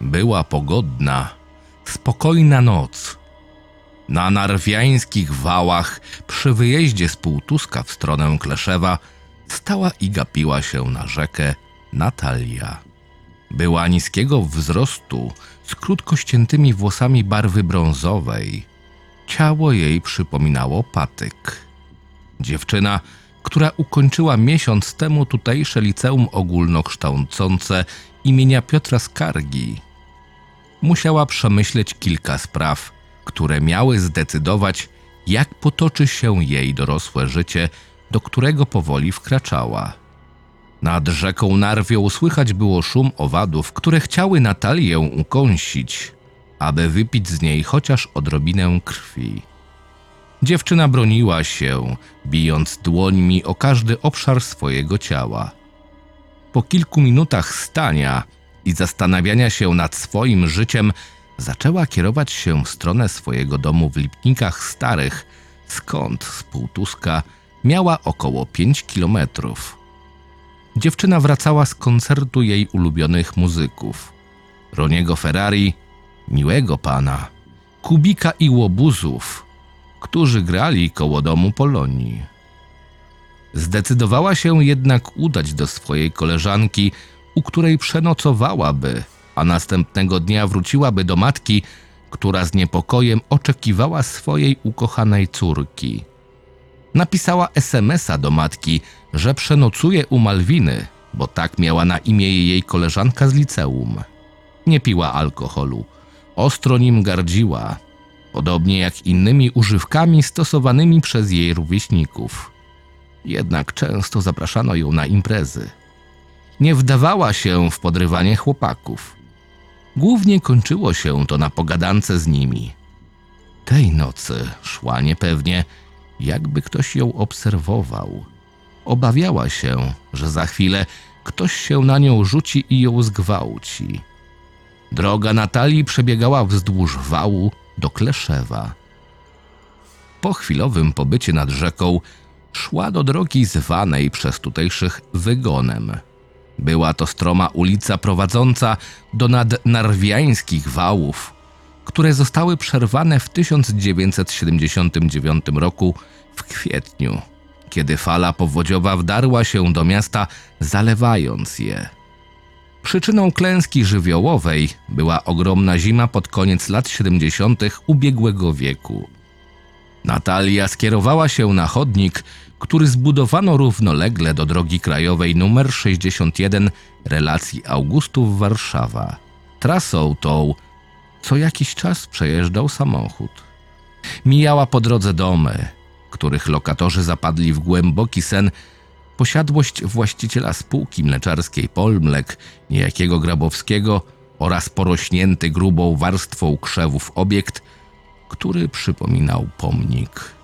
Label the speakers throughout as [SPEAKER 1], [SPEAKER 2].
[SPEAKER 1] Była pogodna, spokojna noc. Na narwiańskich wałach, przy wyjeździe z Półtuska w stronę Kleszewa, stała i gapiła się na rzekę Natalia. Była niskiego wzrostu, z krótko ściętymi włosami barwy brązowej. Ciało jej przypominało patyk. Dziewczyna, która ukończyła miesiąc temu tutejsze liceum ogólnokształcące imienia Piotra Skargi, musiała przemyśleć kilka spraw, które miały zdecydować, jak potoczy się jej dorosłe życie, do którego powoli wkraczała. Nad rzeką Narwią słychać było szum owadów, które chciały Natalię ukąsić, aby wypić z niej chociaż odrobinę krwi. Dziewczyna broniła się, bijąc dłońmi o każdy obszar swojego ciała. Po kilku minutach stania i zastanawiania się nad swoim życiem, zaczęła kierować się w stronę swojego domu w Lipnikach Starych, skąd z Półtuska miała około 5 kilometrów. Dziewczyna wracała z koncertu jej ulubionych muzyków. Roniego Ferrari, Miłego Pana, Kubika i Łobuzów, którzy grali koło domu Polonii. Zdecydowała się jednak udać do swojej koleżanki, u której przenocowałaby, a następnego dnia wróciłaby do matki, która z niepokojem oczekiwała swojej ukochanej córki. Napisała SMS-a do matki, że przenocuje u Malwiny, bo tak miała na imię jej koleżanka z liceum. Nie piła alkoholu, ostro nim gardziła, podobnie jak innymi używkami stosowanymi przez jej rówieśników. Jednak często zapraszano ją na imprezy. Nie wdawała się w podrywanie chłopaków. Głównie kończyło się to na pogadance z nimi. Tej nocy szła niepewnie, jakby ktoś ją obserwował. Obawiała się, że za chwilę ktoś się na nią rzuci i ją zgwałci. Droga Natalii przebiegała wzdłuż wału do Kleszewa. Po chwilowym pobycie nad rzeką szła do drogi zwanej przez tutejszych wygonem. Była to stroma ulica prowadząca do nadnarwiańskich wałów, które zostały przerwane w 1979 roku w kwietniu, kiedy fala powodziowa wdarła się do miasta, zalewając je. Przyczyną klęski żywiołowej była ogromna zima pod koniec lat 70. ubiegłego wieku. Natalia skierowała się na chodnik, który zbudowano równolegle do drogi krajowej nr 61 relacji Augustów-Warszawa. Trasą tą co jakiś czas przejeżdżał samochód. Mijała po drodze domy, których lokatorzy zapadli w głęboki sen posiadłość właściciela spółki mleczarskiej Polmlek, niejakiego Grabowskiego oraz porośnięty grubą warstwą krzewów obiekt, który przypominał pomnik.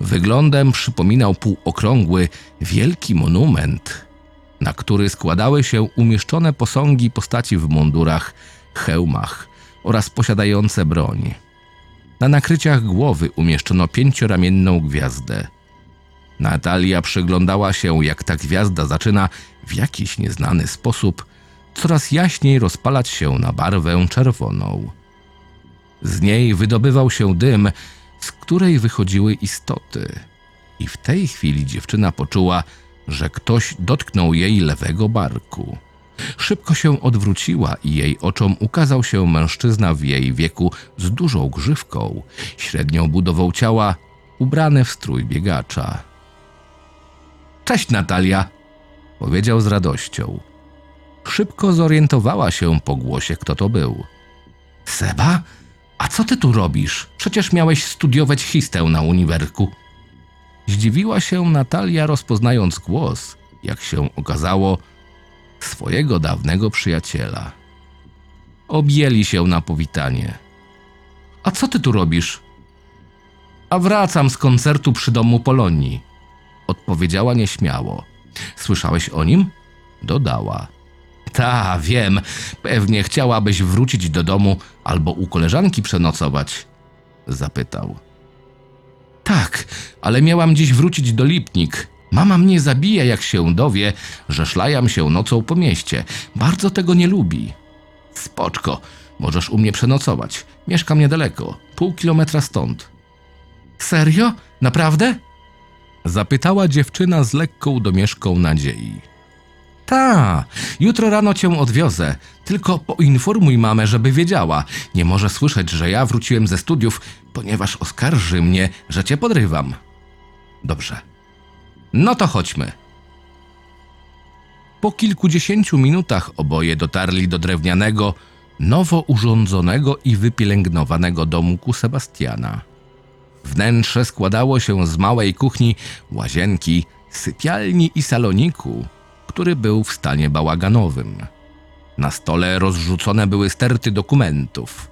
[SPEAKER 1] Wyglądem przypominał półokrągły, wielki monument, na który składały się umieszczone posągi postaci w mundurach, hełmach oraz posiadające broń. Na nakryciach głowy umieszczono pięcioramienną gwiazdę. Natalia przyglądała się, jak ta gwiazda zaczyna w jakiś nieznany sposób coraz jaśniej rozpalać się na barwę czerwoną. Z niej wydobywał się dym, z której wychodziły istoty. I w tej chwili dziewczyna poczuła, że ktoś dotknął jej lewego barku. Szybko się odwróciła i jej oczom ukazał się mężczyzna w jej wieku z dużą grzywką, średnią budową ciała, ubrany w strój biegacza. Cześć Natalia, powiedział z radością. Szybko zorientowała się po głosie, kto to był. Seba? A co ty tu robisz? Przecież miałeś studiować histę na uniwerku. Zdziwiła się Natalia, rozpoznając głos, jak się okazało, swojego dawnego przyjaciela. Objęli się na powitanie. A co ty tu robisz? A wracam z koncertu przy domu Polonii. Odpowiedziała nieśmiało. Słyszałeś o nim? Dodała. Ta, wiem. Pewnie chciałabyś wrócić do domu albo u koleżanki przenocować. Zapytał. Tak, ale miałam dziś wrócić do Lipnik. Mama mnie zabije, jak się dowie, że szlajam się nocą po mieście. Bardzo tego nie lubi. Spoczko, możesz u mnie przenocować. Mieszkam niedaleko, pół kilometra stąd. Serio? Naprawdę? Zapytała dziewczyna z lekką domieszką nadziei. Ta, jutro rano cię odwiozę. Tylko poinformuj mamę, żeby wiedziała. Nie może słyszeć, że ja wróciłem ze studiów, ponieważ oskarży mnie, że cię podrywam. Dobrze. No to chodźmy. Po kilkudziesięciu minutach oboje dotarli do drewnianego, nowo urządzonego i wypielęgnowanego domku Sebastiana. Wnętrze składało się z małej kuchni, łazienki, sypialni i saloniku, który był w stanie bałaganowym. Na stole rozrzucone były sterty dokumentów.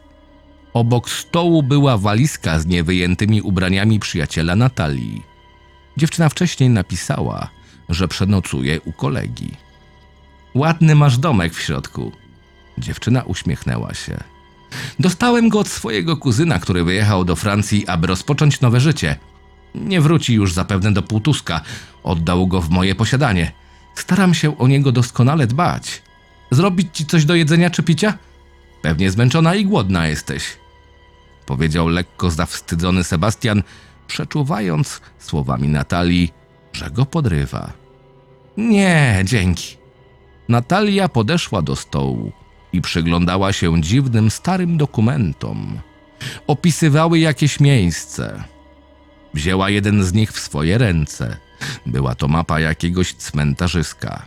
[SPEAKER 1] Obok stołu była walizka z niewyjętymi ubraniami przyjaciela Natalii. Dziewczyna wcześniej napisała, że przenocuje u kolegi. Ładny masz domek w środku. Dziewczyna uśmiechnęła się. Dostałem go od swojego kuzyna, który wyjechał do Francji, aby rozpocząć nowe życie. Nie wróci już zapewne do Półtuska. Oddał go w moje posiadanie. Staram się o niego doskonale dbać. Zrobić ci coś do jedzenia czy picia? Pewnie zmęczona i głodna jesteś. Powiedział lekko zawstydzony Sebastian, przeczuwając słowami Natalii, że go podrywa. Nie, dzięki. Natalia podeszła do stołu i przyglądała się dziwnym starym dokumentom. Opisywały jakieś miejsce. Wzięła jeden z nich w swoje ręce. Była to mapa jakiegoś cmentarzyska.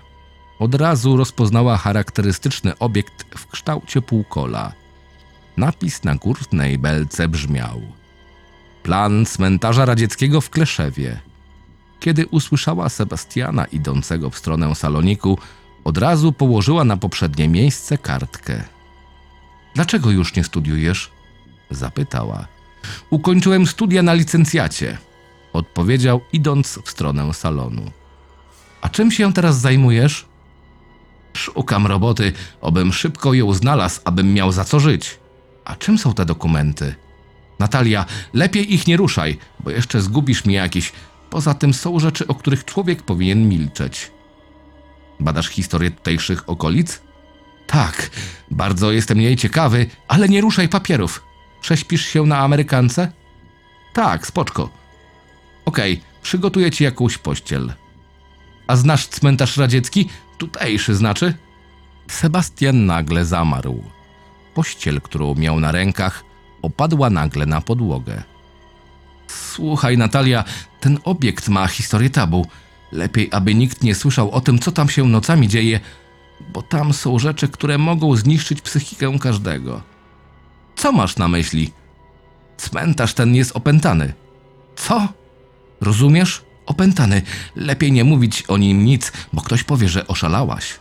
[SPEAKER 1] Od razu rozpoznała charakterystyczny obiekt w kształcie półkola. Napis na górnej belce brzmiał: Plan cmentarza radzieckiego w Kleszewie. Kiedy usłyszała Sebastiana idącego w stronę saloniku, od razu położyła na poprzednie miejsce kartkę. Dlaczego już nie studiujesz? zapytała. Ukończyłem studia na licencjacie, odpowiedział, idąc w stronę salonu. A czym się teraz zajmujesz? Szukam roboty, obym szybko ją znalazł, abym miał za co żyć. A czym są te dokumenty? Natalia, lepiej ich nie ruszaj, bo jeszcze zgubisz mi jakiś. Poza tym są rzeczy, o których człowiek powinien milczeć. Badasz historię tutejszych okolic? Tak, bardzo jestem jej ciekawy, ale nie ruszaj papierów. Prześpisz się na Amerykance? Tak, spoczko. Okej, przygotuję ci jakąś pościel. A znasz cmentarz radziecki? Tutejszy znaczy? Sebastian nagle zamarł. Pościel, którą miał na rękach, opadła nagle na podłogę. Słuchaj, Natalia, ten obiekt ma historię tabu. Lepiej, aby nikt nie słyszał o tym, co tam się nocami dzieje, bo tam są rzeczy, które mogą zniszczyć psychikę każdego. Co masz na myśli? Cmentarz ten jest opętany. Co? Rozumiesz? Opętany. Lepiej nie mówić o nim nic, bo ktoś powie, że oszalałaś.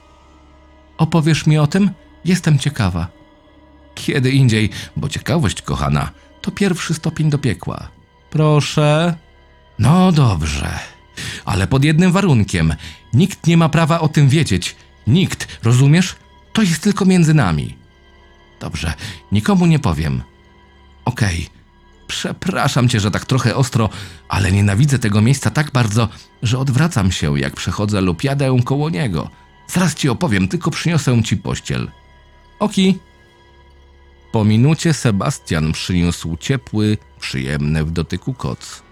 [SPEAKER 1] Opowiesz mi o tym? Jestem ciekawa. Kiedy indziej, bo ciekawość, kochana, to pierwszy stopień do piekła. Proszę. No dobrze, ale pod jednym warunkiem. Nikt nie ma prawa o tym wiedzieć. Nikt, rozumiesz? To jest tylko między nami. Dobrze, nikomu nie powiem. Okej, przepraszam cię, że tak trochę ostro, ale nienawidzę tego miejsca tak bardzo, że odwracam się, jak przechodzę lub jadę koło niego. Zaraz ci opowiem, tylko przyniosę ci pościel. Oki. Po minucie Sebastian przyniósł ciepły, przyjemny w dotyku koc.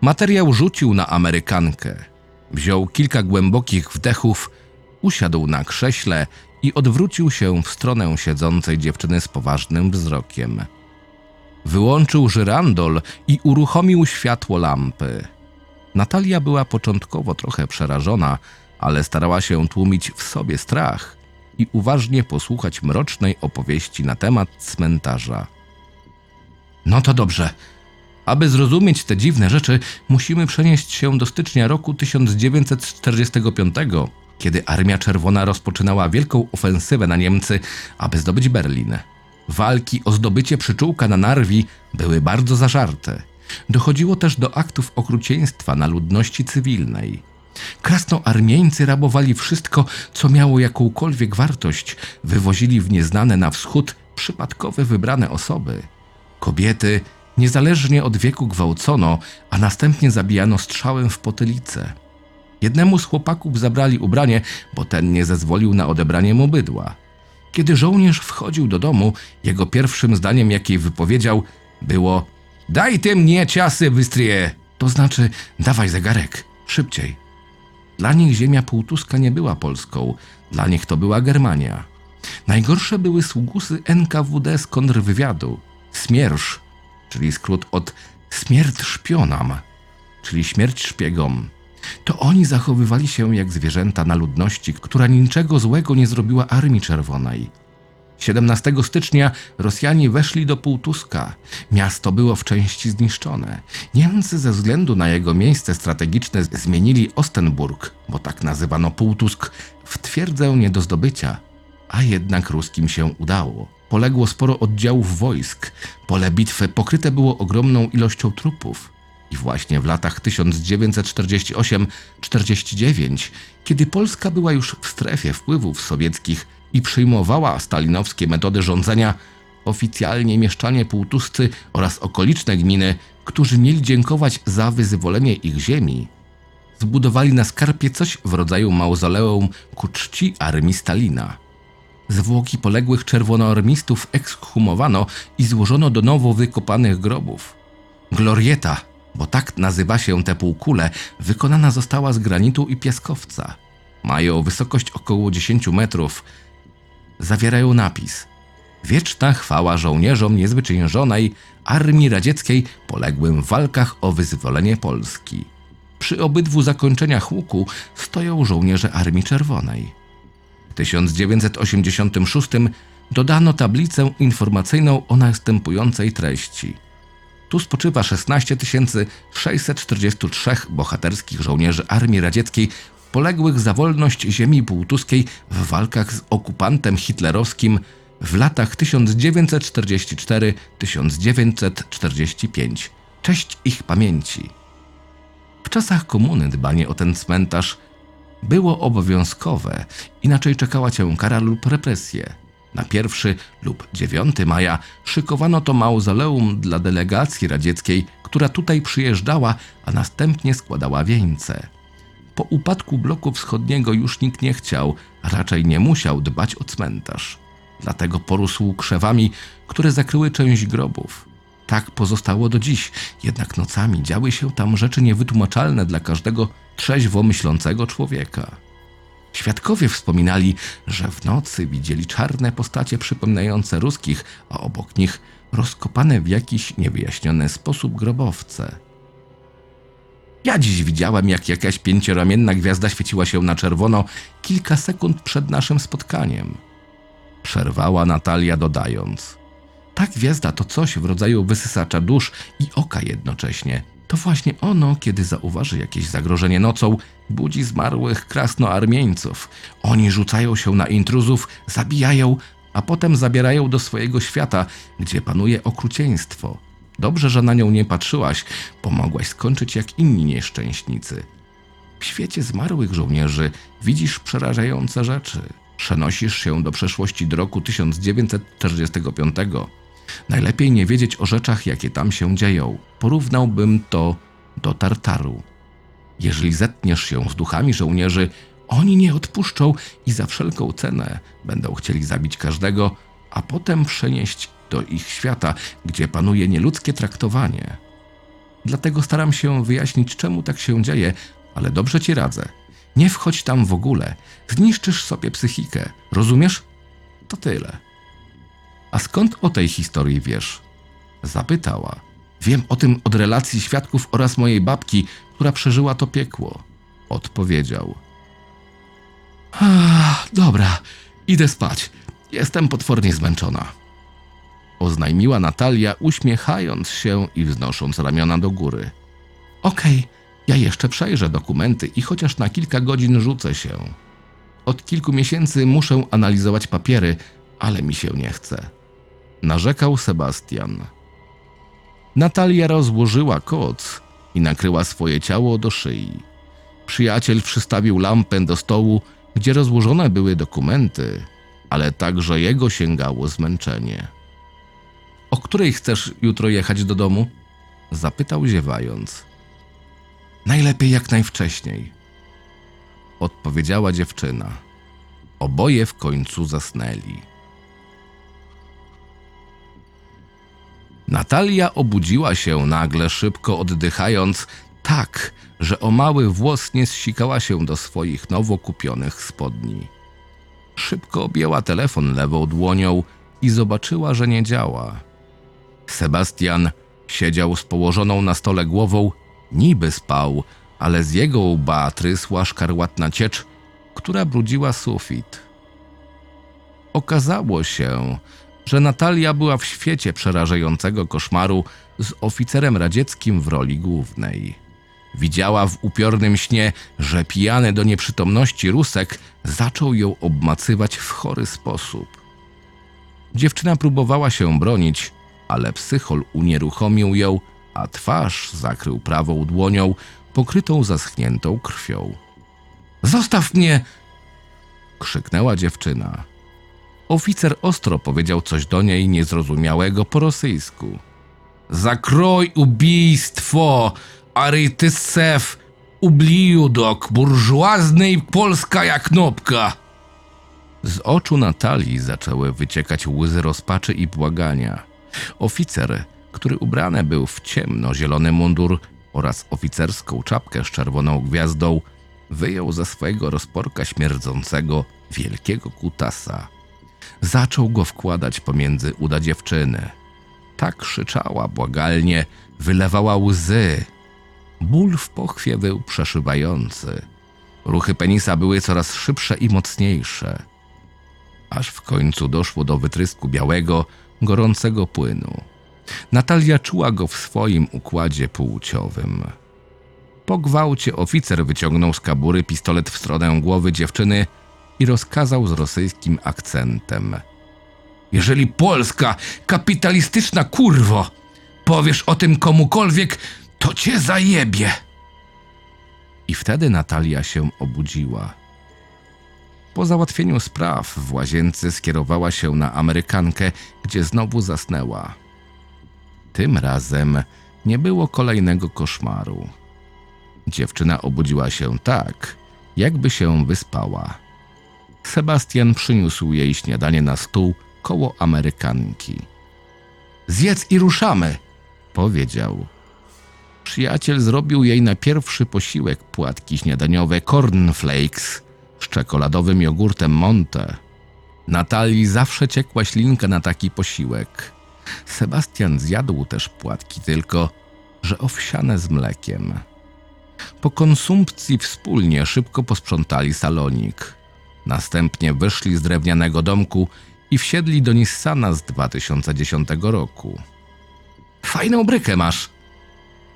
[SPEAKER 1] Materiał rzucił na Amerykankę. Wziął kilka głębokich wdechów, usiadł na krześle i odwrócił się w stronę siedzącej dziewczyny z poważnym wzrokiem. Wyłączył żyrandol i uruchomił światło lampy. Natalia była początkowo trochę przerażona, ale starała się tłumić w sobie strach i uważnie posłuchać mrocznej opowieści na temat cmentarza. No to dobrze. Aby zrozumieć te dziwne rzeczy, musimy przenieść się do stycznia roku 1945, kiedy Armia Czerwona rozpoczynała wielką ofensywę na Niemcy, aby zdobyć Berlin. Walki o zdobycie przyczółka na Narwi były bardzo zażarte. Dochodziło też do aktów okrucieństwa na ludności cywilnej. Krasnoarmieńcy rabowali wszystko, co miało jakąkolwiek wartość, wywozili w nieznane na wschód przypadkowe wybrane osoby. Kobiety, niezależnie od wieku, gwałcono, a następnie zabijano strzałem w potylicę. Jednemu z chłopaków zabrali ubranie, bo ten nie zezwolił na odebranie mu bydła. Kiedy żołnierz wchodził do domu, jego pierwszym zdaniem, jakie wypowiedział, było Daj ty mnie ciasy bystrie! To znaczy, dawaj zegarek, szybciej. Dla nich ziemia półtuska nie była Polską, dla nich to była Germania. Najgorsze były sługusy NKWD z kontrwywiadu, Smiersz, czyli skrót od Śmierć szpionam, czyli śmierć szpiegom. To oni zachowywali się jak zwierzęta na ludności, która niczego złego nie zrobiła Armii Czerwonej. 17 stycznia Rosjanie weszli do Półtuska. Miasto było w części zniszczone. Niemcy ze względu na jego miejsce strategiczne zmienili Ostenburg, bo tak nazywano Półtusk, w twierdzę nie do zdobycia. A jednak ruskim się udało. Poległo sporo oddziałów wojsk. Pole bitwy pokryte było ogromną ilością trupów. I właśnie w latach 1948-49, kiedy Polska była już w strefie wpływów sowieckich i przyjmowała stalinowskie metody rządzenia, oficjalnie mieszczanie półtuscy oraz okoliczne gminy, którzy mieli dziękować za wyzwolenie ich ziemi, zbudowali na skarpie coś w rodzaju mauzoleum ku czci armii Stalina. Zwłoki poległych czerwonoarmistów ekshumowano i złożono do nowo wykopanych grobów. Glorieta, bo tak nazywa się tę półkulę, wykonana została z granitu i piaskowca. Mają wysokość około 10 metrów. Zawierają napis Wieczna chwała żołnierzom niezwyciężonej Armii Radzieckiej poległym w walkach o wyzwolenie Polski. Przy obydwu zakończeniach łuku stoją żołnierze Armii Czerwonej. W 1986 dodano tablicę informacyjną o następującej treści. Tu spoczywa 16 643 bohaterskich żołnierzy Armii Radzieckiej poległych za wolność ziemi półtuskiej w walkach z okupantem hitlerowskim w latach 1944-1945. Cześć ich pamięci. W czasach komuny dbanie o ten cmentarz było obowiązkowe, inaczej czekała cię kara lub represje. Na 1 lub 9 maja szykowano to mauzoleum dla delegacji radzieckiej, która tutaj przyjeżdżała, a następnie składała wieńce. Po upadku bloku wschodniego już nikt nie chciał, a raczej nie musiał dbać o cmentarz. Dlatego porósł krzewami, które zakryły część grobów. Tak pozostało do dziś, jednak nocami działy się tam rzeczy niewytłumaczalne dla każdego trzeźwo myślącego człowieka. Świadkowie wspominali, że w nocy widzieli czarne postacie przypominające ruskich, a obok nich rozkopane w jakiś niewyjaśniony sposób grobowce. Ja dziś widziałem, jak jakaś pięcioramienna gwiazda świeciła się na czerwono kilka sekund przed naszym spotkaniem. Przerwała Natalia dodając. Ta gwiazda to coś w rodzaju wysysacza dusz i oka jednocześnie. To właśnie ono, kiedy zauważy jakieś zagrożenie nocą, budzi zmarłych krasnoarmieńców. Oni rzucają się na intruzów, zabijają, a potem zabierają do swojego świata, gdzie panuje okrucieństwo. Dobrze, że na nią nie patrzyłaś, pomogłaś skończyć jak inni nieszczęśnicy. W świecie zmarłych żołnierzy widzisz przerażające rzeczy. Przenosisz się do przeszłości do roku 1945. Najlepiej nie wiedzieć o rzeczach, jakie tam się dzieją. Porównałbym to do Tartaru. Jeżeli zetniesz się z duchami żołnierzy, oni nie odpuszczą i za wszelką cenę będą chcieli zabić każdego, a potem przenieść do ich świata, gdzie panuje nieludzkie traktowanie. Dlatego staram się wyjaśnić, czemu tak się dzieje, ale dobrze ci radzę. Nie wchodź tam w ogóle. Zniszczysz sobie psychikę. Rozumiesz? To tyle. A skąd o tej historii wiesz? Zapytała. Wiem o tym od relacji świadków oraz mojej babki, która przeżyła to piekło. Odpowiedział. Dobra, idę spać. Jestem potwornie zmęczona. Oznajmiła Natalia, uśmiechając się i wznosząc ramiona do góry. Okej, ja jeszcze przejrzę dokumenty i chociaż na kilka godzin rzucę się. Od kilku miesięcy muszę analizować papiery, ale mi się nie chce. Narzekał Sebastian. Natalia rozłożyła koc i nakryła swoje ciało do szyi. Przyjaciel przystawił lampę do stołu, gdzie rozłożone były dokumenty, ale także jego sięgało zmęczenie. O której chcesz jutro jechać do domu? Zapytał ziewając. Najlepiej jak najwcześniej. Odpowiedziała dziewczyna. Oboje w końcu zasnęli. Natalia obudziła się nagle, szybko oddychając, tak, że o mały włos nie zsikała się do swoich nowo kupionych spodni. Szybko objęła telefon lewą dłonią i zobaczyła, że nie działa. Sebastian siedział z położoną na stole głową, niby spał, ale z jego łba trysła szkarłatna ciecz, która brudziła sufit. Okazało się, że Natalia była w świecie przerażającego koszmaru z oficerem radzieckim w roli głównej. Widziała w upiornym śnie, że pijany do nieprzytomności Rusek zaczął ją obmacywać w chory sposób. Dziewczyna próbowała się bronić, ale psychol unieruchomił ją, a twarz zakrył prawą dłonią, pokrytą zaschniętą krwią. Zostaw mnie! krzyknęła dziewczyna. Oficer ostro powiedział coś do niej niezrozumiałego po rosyjsku. Zakroj ubijstwo, ary ty sef, ubliudok, burżuaznej polska jak nopka. Z oczu Natalii zaczęły wyciekać łzy rozpaczy i błagania. Oficer, który ubrany był w ciemno-zielony mundur oraz oficerską czapkę z czerwoną gwiazdą, wyjął ze swojego rozporka śmierdzącego wielkiego kutasa. Zaczął go wkładać pomiędzy uda dziewczyny. Tak krzyczała błagalnie, wylewała łzy. Ból w pochwie był przeszywający. Ruchy penisa były coraz szybsze i mocniejsze. Aż w końcu doszło do wytrysku białego, gorącego płynu. Natalia czuła go w swoim układzie płciowym. Po gwałcie oficer wyciągnął z kabury pistolet w stronę głowy dziewczyny i rozkazał z rosyjskim akcentem. Jeżeli Polska, kapitalistyczna kurwo, powiesz o tym komukolwiek, to cię zajebie. I wtedy Natalia się obudziła. Po załatwieniu spraw w łazience skierowała się na Amerykankę, gdzie znowu zasnęła. Tym razem nie było kolejnego koszmaru. Dziewczyna obudziła się tak, jakby się wyspała. Sebastian przyniósł jej śniadanie na stół koło Amerykanki. Zjedz i ruszamy, powiedział. Przyjaciel zrobił jej na pierwszy posiłek płatki śniadaniowe cornflakes z czekoladowym jogurtem Monte. Natalii zawsze ciekła ślinka na taki posiłek. Sebastian zjadł też płatki, tylko że owsiane z mlekiem. Po konsumpcji wspólnie szybko posprzątali salonik. Następnie wyszli z drewnianego domku i wsiedli do Nissana z 2010 roku. Fajną brykę masz.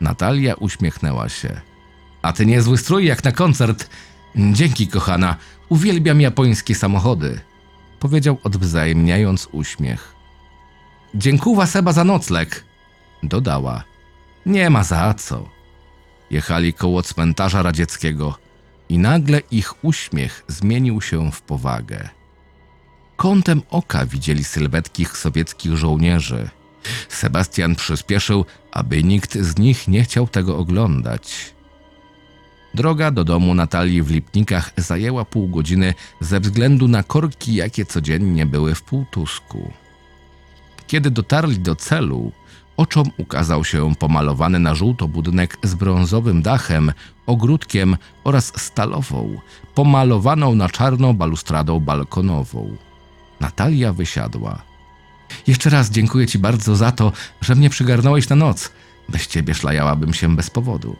[SPEAKER 1] Natalia uśmiechnęła się. A ty niezły strój jak na koncert. Dzięki, kochana. Uwielbiam japońskie samochody. Powiedział odwzajemniając uśmiech. Dziękuwa Seba za nocleg. Dodała. Nie ma za co. Jechali koło cmentarza radzieckiego i nagle ich uśmiech zmienił się w powagę. Kątem oka widzieli sylwetki sowieckich żołnierzy. Sebastian przyspieszył, aby nikt z nich nie chciał tego oglądać. Droga do domu Natalii w Lipnikach zajęła pół godziny ze względu na korki, jakie codziennie były w półtusku. Kiedy dotarli do celu, oczom ukazał się pomalowany na żółto budynek z brązowym dachem, ogródkiem oraz stalową, pomalowaną na czarno balustradą balkonową. Natalia wysiadła. Jeszcze raz dziękuję ci bardzo za to, że mnie przygarnąłeś na noc. Bez ciebie szlajałabym się bez powodu.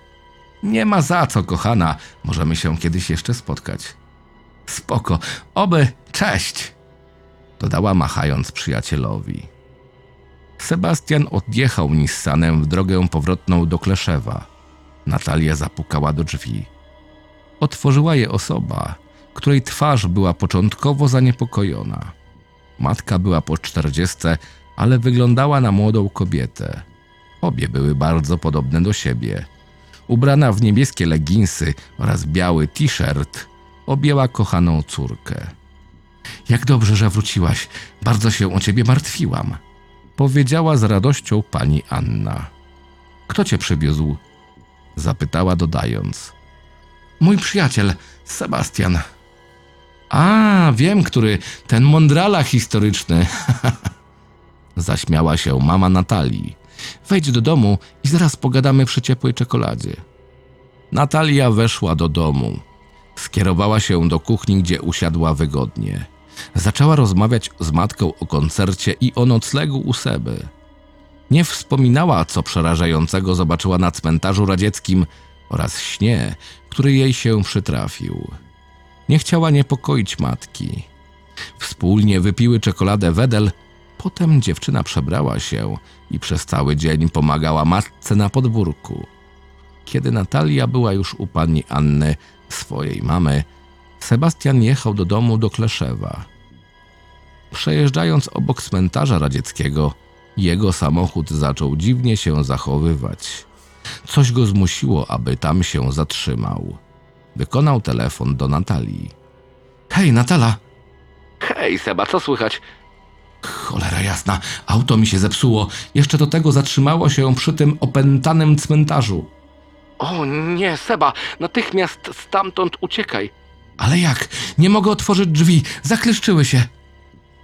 [SPEAKER 1] Nie ma za co, kochana. Możemy się kiedyś jeszcze spotkać. Spoko. Oby. Cześć! Dodała machając przyjacielowi. Sebastian odjechał Nissanem w drogę powrotną do Kleszewa. Natalia zapukała do drzwi. Otworzyła je osoba, której twarz była początkowo zaniepokojona. Matka była po czterdziestce, ale wyglądała na młodą kobietę. Obie były bardzo podobne do siebie. Ubrana w niebieskie leginsy oraz biały t-shirt, objęła kochaną córkę. Jak dobrze, że wróciłaś. Bardzo się o ciebie martwiłam, powiedziała z radością pani Anna. Kto cię przywiózł? zapytała dodając. Mój przyjaciel, Sebastian. A, wiem, który, ten mądrala historyczny. Zaśmiała się mama Natalii. wejdź do domu i zaraz pogadamy przy ciepłej czekoladzie. Natalia weszła do domu. Skierowała się do kuchni, gdzie usiadła wygodnie. Zaczęła rozmawiać z matką o koncercie i o noclegu u Seby. Nie wspominała, co przerażającego zobaczyła na cmentarzu radzieckim oraz śnie, który jej się przytrafił. Nie chciała niepokoić matki. Wspólnie wypiły czekoladę Wedel, potem dziewczyna przebrała się i przez cały dzień pomagała matce na podwórku. Kiedy Natalia była już u pani Anny, swojej mamy, Sebastian jechał do domu do Kleszewa. Przejeżdżając obok cmentarza radzieckiego, jego samochód zaczął dziwnie się zachowywać. Coś go zmusiło, aby tam się zatrzymał. Wykonał telefon do Natalii. Hej, Natala! Hej, Seba, co słychać? Cholera jasna, auto mi się zepsuło. Jeszcze do tego zatrzymało się przy tym opętanym cmentarzu. O nie, Seba, natychmiast stamtąd uciekaj. Ale jak? Nie mogę otworzyć drzwi, zakleszczyły się.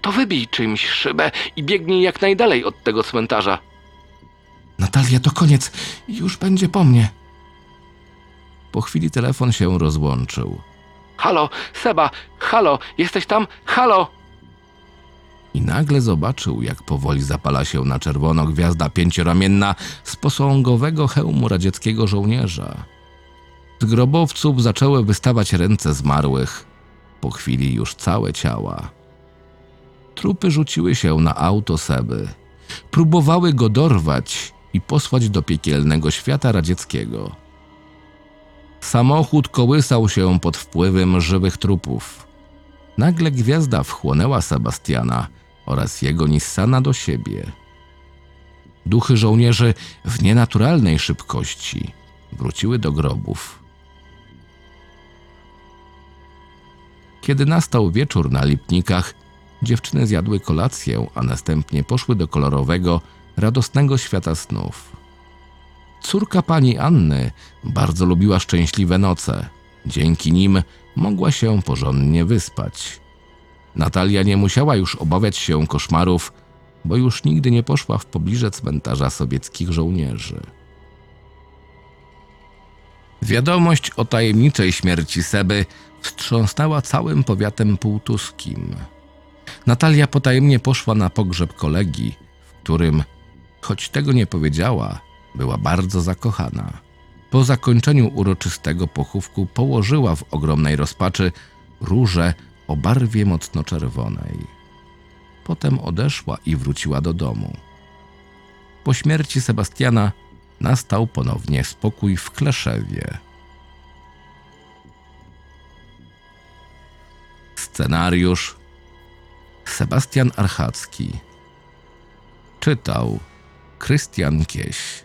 [SPEAKER 1] To wybij czymś szybę i biegnij jak najdalej od tego cmentarza. Natalia, to koniec. Już będzie po mnie. Po chwili telefon się rozłączył. Halo, Seba, halo, jesteś tam? Halo! I nagle zobaczył, jak powoli zapala się na czerwono gwiazda pięcioramienna z posągowego hełmu radzieckiego żołnierza. Z grobowców zaczęły wystawać ręce zmarłych, po chwili już całe ciała. Trupy rzuciły się na auto Seby. Próbowały go dorwać i posłać do piekielnego świata radzieckiego. Samochód kołysał się pod wpływem żywych trupów. Nagle gwiazda wchłonęła Sebastiana oraz jego Nissana do siebie. Duchy żołnierzy w nienaturalnej szybkości wróciły do grobów. Kiedy nastał wieczór na Lipnikach, dziewczyny zjadły kolację, a następnie poszły do kolorowego, radosnego świata snów. Córka pani Anny bardzo lubiła szczęśliwe noce. Dzięki nim mogła się porządnie wyspać. Natalia nie musiała już obawiać się koszmarów, bo już nigdy nie poszła w pobliże cmentarza sobieckich żołnierzy. Wiadomość o tajemniczej śmierci Seby wstrząsnęła całym powiatem półtuskim. Natalia potajemnie poszła na pogrzeb kolegi, w którym, choć tego nie powiedziała, była bardzo zakochana. Po zakończeniu uroczystego pochówku położyła w ogromnej rozpaczy róże o barwie mocno czerwonej. Potem odeszła i wróciła do domu. Po śmierci Sebastiana nastał ponownie spokój w Kleszewie. Scenariusz. Sebastian Archacki. Czytał Krystian Kieś